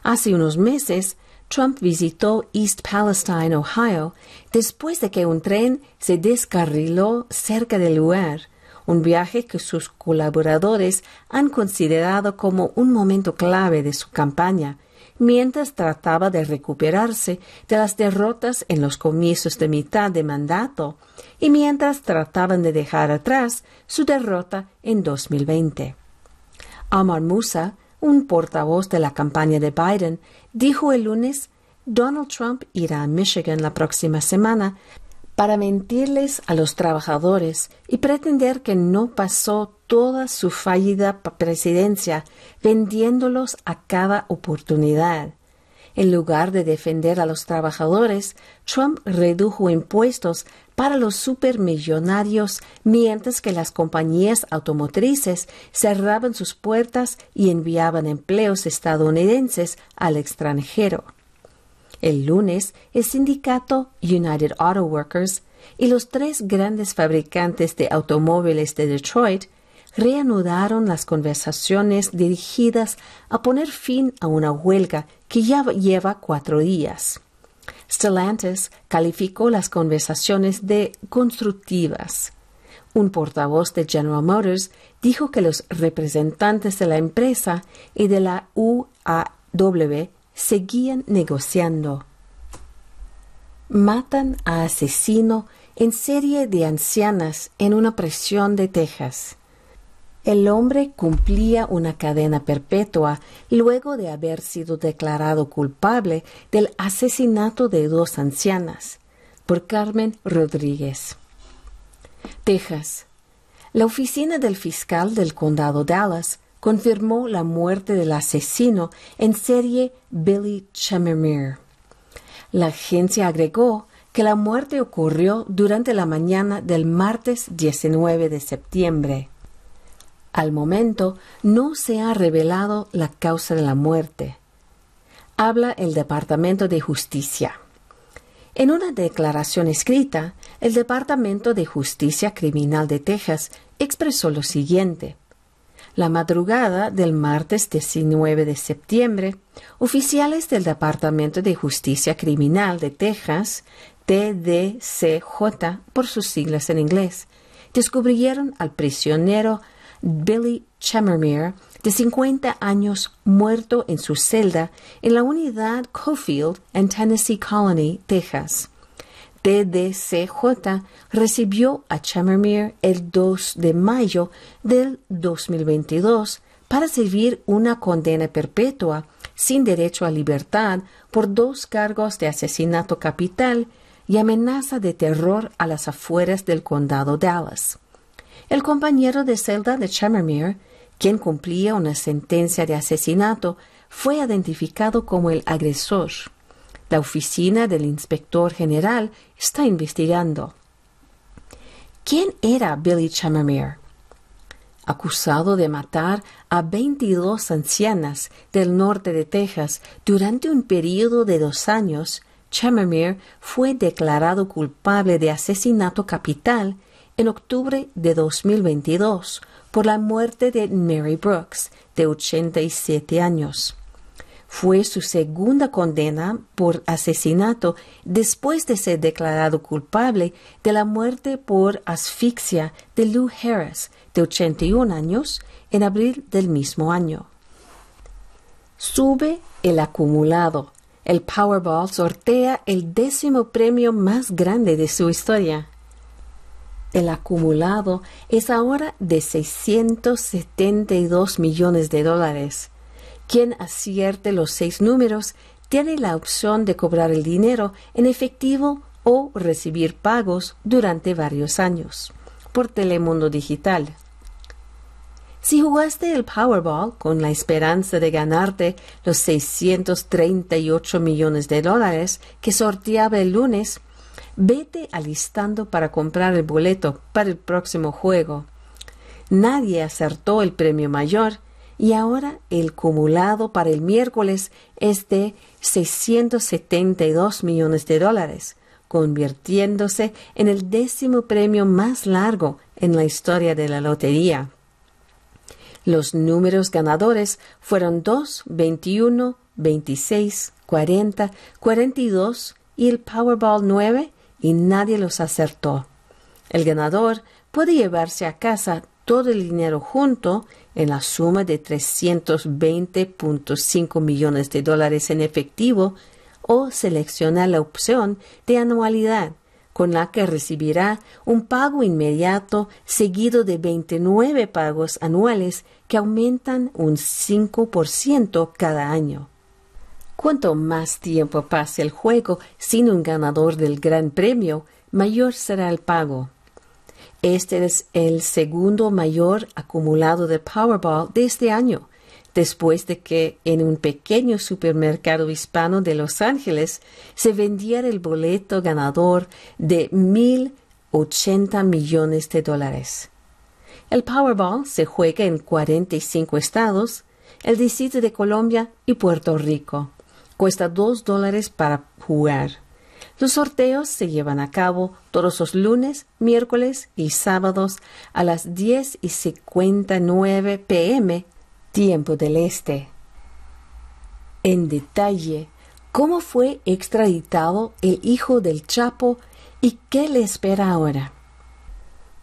Hace unos meses, Trump visitó East Palestine, Ohio, después de que un tren se descarriló cerca del lugar, un viaje que sus colaboradores han considerado como un momento clave de su campaña, mientras trataba de recuperarse de las derrotas en los comicios de mitad de mandato y mientras trataban de dejar atrás su derrota en 2020. Amar Musa, un portavoz de la campaña de Biden, dijo el lunes Donald Trump irá a Michigan la próxima semana para mentirles a los trabajadores y pretender que no pasó toda su fallida presidencia vendiéndolos a cada oportunidad. En lugar de defender a los trabajadores, Trump redujo impuestos para los supermillonarios mientras que las compañías automotrices cerraban sus puertas y enviaban empleos estadounidenses al extranjero. El lunes, el sindicato United Auto Workers y los tres grandes fabricantes de automóviles de Detroit reanudaron las conversaciones dirigidas a poner fin a una huelga que ya lleva cuatro días. Stellantis calificó las conversaciones de constructivas. Un portavoz de General Motors dijo que los representantes de la empresa y de la UAW seguían negociando. Matan a asesino en serie de ancianas en una prisión de Texas. El hombre cumplía una cadena perpetua luego de haber sido declarado culpable del asesinato de dos ancianas por Carmen Rodríguez. Texas. La oficina del fiscal del condado Dallas confirmó la muerte del asesino en serie Billy Chemermere. La agencia agregó que la muerte ocurrió durante la mañana del martes 19 de septiembre. Al momento no se ha revelado la causa de la muerte. Habla el Departamento de Justicia. En una declaración escrita, el Departamento de Justicia Criminal de Texas expresó lo siguiente. La madrugada del martes 19 de septiembre, oficiales del Departamento de Justicia Criminal de Texas, TDCJ por sus siglas en inglés, descubrieron al prisionero Billy Chemermere, de 50 años, muerto en su celda en la unidad Cofield en Tennessee Colony, Texas. TDCJ recibió a Chammermere el 2 de mayo del 2022 para servir una condena perpetua sin derecho a libertad por dos cargos de asesinato capital y amenaza de terror a las afueras del condado Dallas. El compañero de celda de Chammermere, quien cumplía una sentencia de asesinato, fue identificado como el agresor. La oficina del inspector general está investigando. ¿Quién era Billy Chammermere? acusado de matar a 22 ancianas del norte de Texas durante un periodo de dos años, Chamamere fue declarado culpable de asesinato capital en octubre de 2022 por la muerte de Mary Brooks, de 87 años. Fue su segunda condena por asesinato después de ser declarado culpable de la muerte por asfixia de Lou Harris, de 81 años, en abril del mismo año. Sube el acumulado. El Powerball sortea el décimo premio más grande de su historia. El acumulado es ahora de 672 millones de dólares. Quien acierte los seis números tiene la opción de cobrar el dinero en efectivo o recibir pagos durante varios años por Telemundo Digital. Si jugaste el Powerball con la esperanza de ganarte los 638 millones de dólares que sorteaba el lunes, vete alistando para comprar el boleto para el próximo juego. Nadie acertó el premio mayor y ahora el acumulado para el miércoles es de 672 millones de dólares, convirtiéndose en el décimo premio más largo en la historia de la lotería. Los números ganadores fueron 2, 21, 26, 40, 42 y el Powerball 9 y nadie los acertó. El ganador puede llevarse a casa todo el dinero junto en la suma de 320.5 millones de dólares en efectivo o seleccionar la opción de anualidad con la que recibirá un pago inmediato seguido de 29 pagos anuales que aumentan un 5% cada año. Cuanto más tiempo pase el juego sin un ganador del Gran Premio, mayor será el pago. Este es el segundo mayor acumulado de Powerball de este año, después de que en un pequeño supermercado hispano de Los Ángeles se vendiera el boleto ganador de mil ochenta millones de dólares. El Powerball se juega en 45 estados, el Distrito de Colombia y Puerto Rico. Cuesta dos dólares para jugar. Los sorteos se llevan a cabo todos los lunes, miércoles y sábados a las 10 y 59 pm tiempo del Este. En detalle, cómo fue extraditado el hijo del Chapo y qué le espera ahora.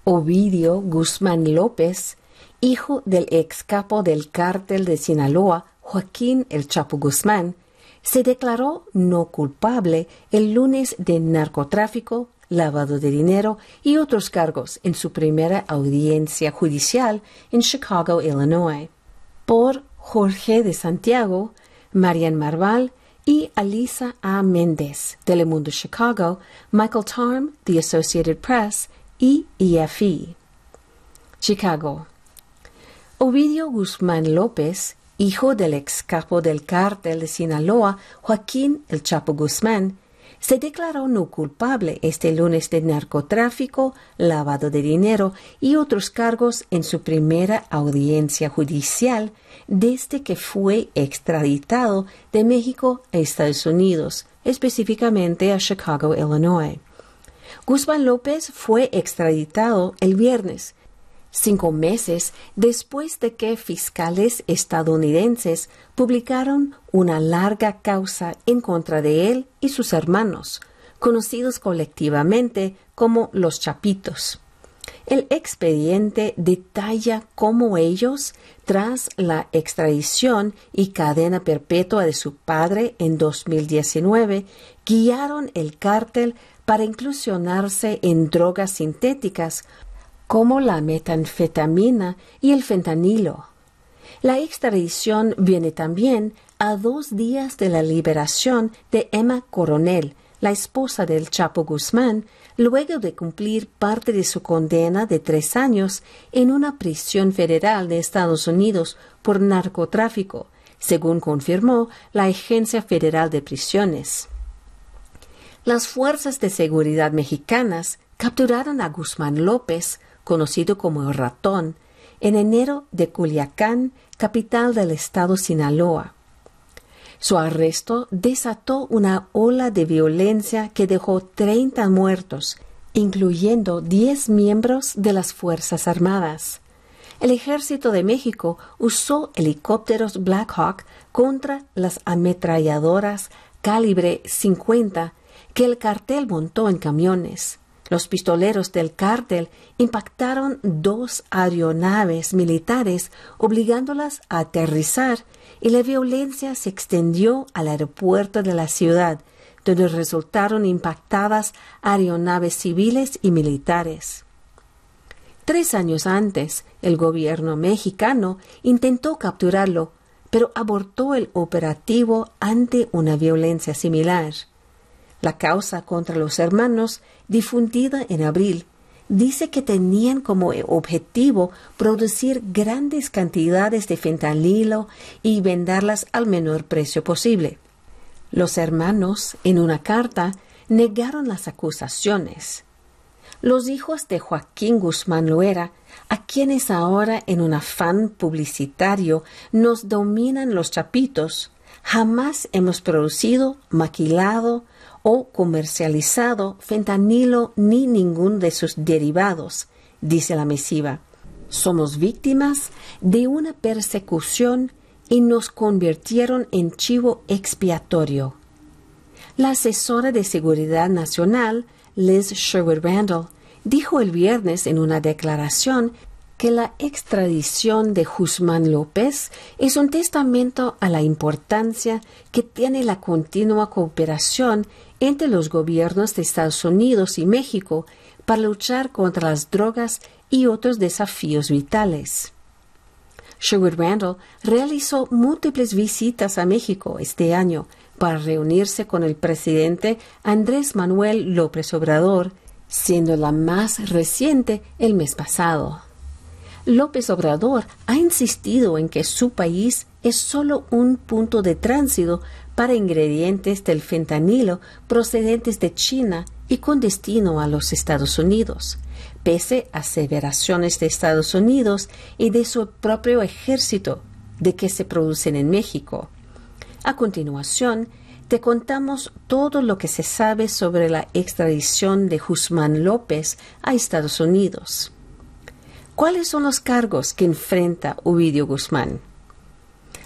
Ovidio Guzmán López, hijo del ex capo del cártel de Sinaloa, Joaquín El Chapo Guzmán, se declaró no culpable el lunes de narcotráfico, lavado de dinero y otros cargos en su primera audiencia judicial en Chicago, Illinois por Jorge de Santiago, Marian Marval y Alisa A. Méndez, Telemundo Chicago, Michael Tarm, The Associated Press y EFE. Chicago. Ovidio Guzmán López, hijo del ex capo del cártel de Sinaloa, Joaquín El Chapo Guzmán, se declaró no culpable este lunes de narcotráfico, lavado de dinero y otros cargos en su primera audiencia judicial desde que fue extraditado de México a Estados Unidos, específicamente a Chicago, Illinois. Guzmán López fue extraditado el viernes cinco meses después de que fiscales estadounidenses publicaron una larga causa en contra de él y sus hermanos, conocidos colectivamente como los Chapitos. El expediente detalla cómo ellos, tras la extradición y cadena perpetua de su padre en 2019, guiaron el cártel para inclusionarse en drogas sintéticas como la metanfetamina y el fentanilo. La extradición viene también a dos días de la liberación de Emma Coronel, la esposa del Chapo Guzmán, luego de cumplir parte de su condena de tres años en una prisión federal de Estados Unidos por narcotráfico, según confirmó la Agencia Federal de Prisiones. Las fuerzas de seguridad mexicanas capturaron a Guzmán López conocido como el ratón, en enero de Culiacán, capital del estado Sinaloa. Su arresto desató una ola de violencia que dejó 30 muertos, incluyendo 10 miembros de las Fuerzas Armadas. El ejército de México usó helicópteros Black Hawk contra las ametralladoras calibre 50 que el cartel montó en camiones. Los pistoleros del cártel impactaron dos aeronaves militares obligándolas a aterrizar y la violencia se extendió al aeropuerto de la ciudad, donde resultaron impactadas aeronaves civiles y militares. Tres años antes, el gobierno mexicano intentó capturarlo, pero abortó el operativo ante una violencia similar. La causa contra los hermanos, difundida en abril, dice que tenían como objetivo producir grandes cantidades de fentanilo y venderlas al menor precio posible. Los hermanos, en una carta, negaron las acusaciones. Los hijos de Joaquín Guzmán Loera, a quienes ahora en un afán publicitario nos dominan los chapitos, jamás hemos producido, maquilado o comercializado fentanilo ni ningún de sus derivados, dice la misiva. Somos víctimas de una persecución y nos convirtieron en chivo expiatorio. La asesora de Seguridad Nacional, Liz Sherwood Randall, dijo el viernes en una declaración que la extradición de Guzmán López es un testamento a la importancia que tiene la continua cooperación entre los gobiernos de Estados Unidos y México para luchar contra las drogas y otros desafíos vitales. Sherwood Randall realizó múltiples visitas a México este año para reunirse con el presidente Andrés Manuel López Obrador, siendo la más reciente el mes pasado. López Obrador ha insistido en que su país es solo un punto de tránsito para ingredientes del fentanilo procedentes de China y con destino a los Estados Unidos, pese a aseveraciones de Estados Unidos y de su propio ejército de que se producen en México. A continuación, te contamos todo lo que se sabe sobre la extradición de Guzmán López a Estados Unidos. ¿Cuáles son los cargos que enfrenta Ovidio Guzmán?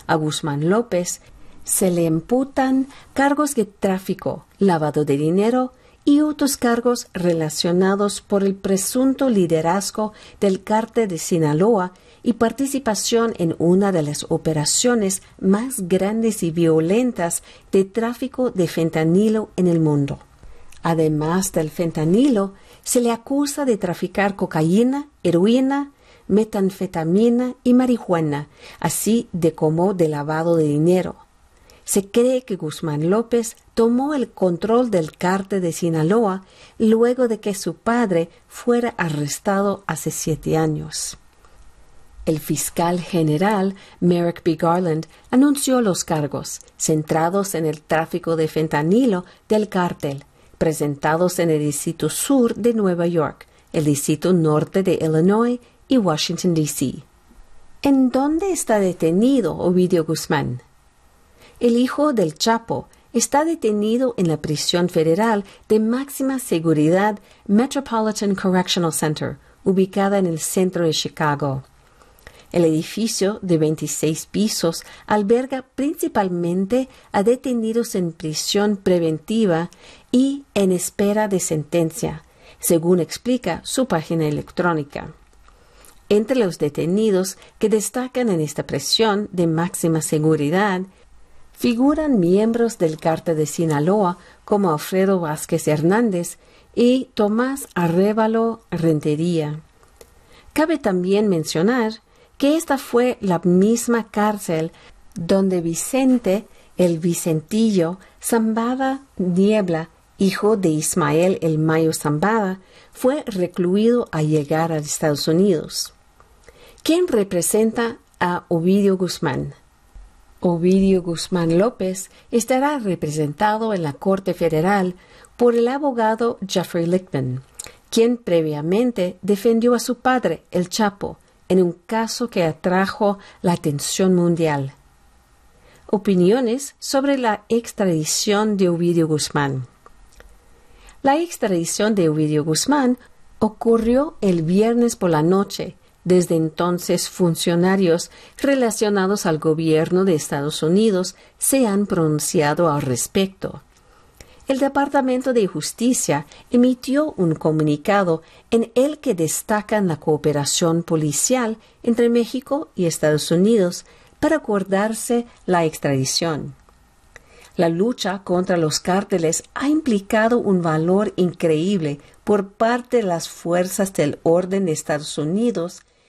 A Guzmán López se le imputan cargos de tráfico, lavado de dinero y otros cargos relacionados por el presunto liderazgo del cártel de Sinaloa y participación en una de las operaciones más grandes y violentas de tráfico de fentanilo en el mundo. Además del fentanilo, se le acusa de traficar cocaína, heroína, metanfetamina y marihuana, así de como de lavado de dinero. Se cree que Guzmán López tomó el control del cártel de Sinaloa luego de que su padre fuera arrestado hace siete años. El fiscal general Merrick B. Garland anunció los cargos, centrados en el tráfico de fentanilo del cártel, presentados en el Distrito Sur de Nueva York, el Distrito Norte de Illinois y Washington, D.C. ¿En dónde está detenido Ovidio Guzmán? El hijo del Chapo está detenido en la prisión federal de máxima seguridad Metropolitan Correctional Center, ubicada en el centro de Chicago. El edificio de 26 pisos alberga principalmente a detenidos en prisión preventiva y en espera de sentencia, según explica su página electrónica. Entre los detenidos que destacan en esta prisión de máxima seguridad figuran miembros del cártel de Sinaloa como Alfredo Vázquez Hernández y Tomás Arrévalo Rentería. Cabe también mencionar que esta fue la misma cárcel donde Vicente, el Vicentillo, Zambada Niebla, hijo de Ismael el Mayo Zambada, fue recluido a llegar a Estados Unidos. ¿Quién representa a Ovidio Guzmán? Ovidio Guzmán López estará representado en la Corte Federal por el abogado Jeffrey Lichtman, quien previamente defendió a su padre, el Chapo, en un caso que atrajo la atención mundial. Opiniones sobre la extradición de Ovidio Guzmán. La extradición de Ovidio Guzmán ocurrió el viernes por la noche. Desde entonces, funcionarios relacionados al gobierno de Estados Unidos se han pronunciado al respecto el Departamento de Justicia emitió un comunicado en el que destacan la cooperación policial entre México y Estados Unidos para acordarse la extradición. La lucha contra los cárteles ha implicado un valor increíble por parte de las fuerzas del orden de Estados Unidos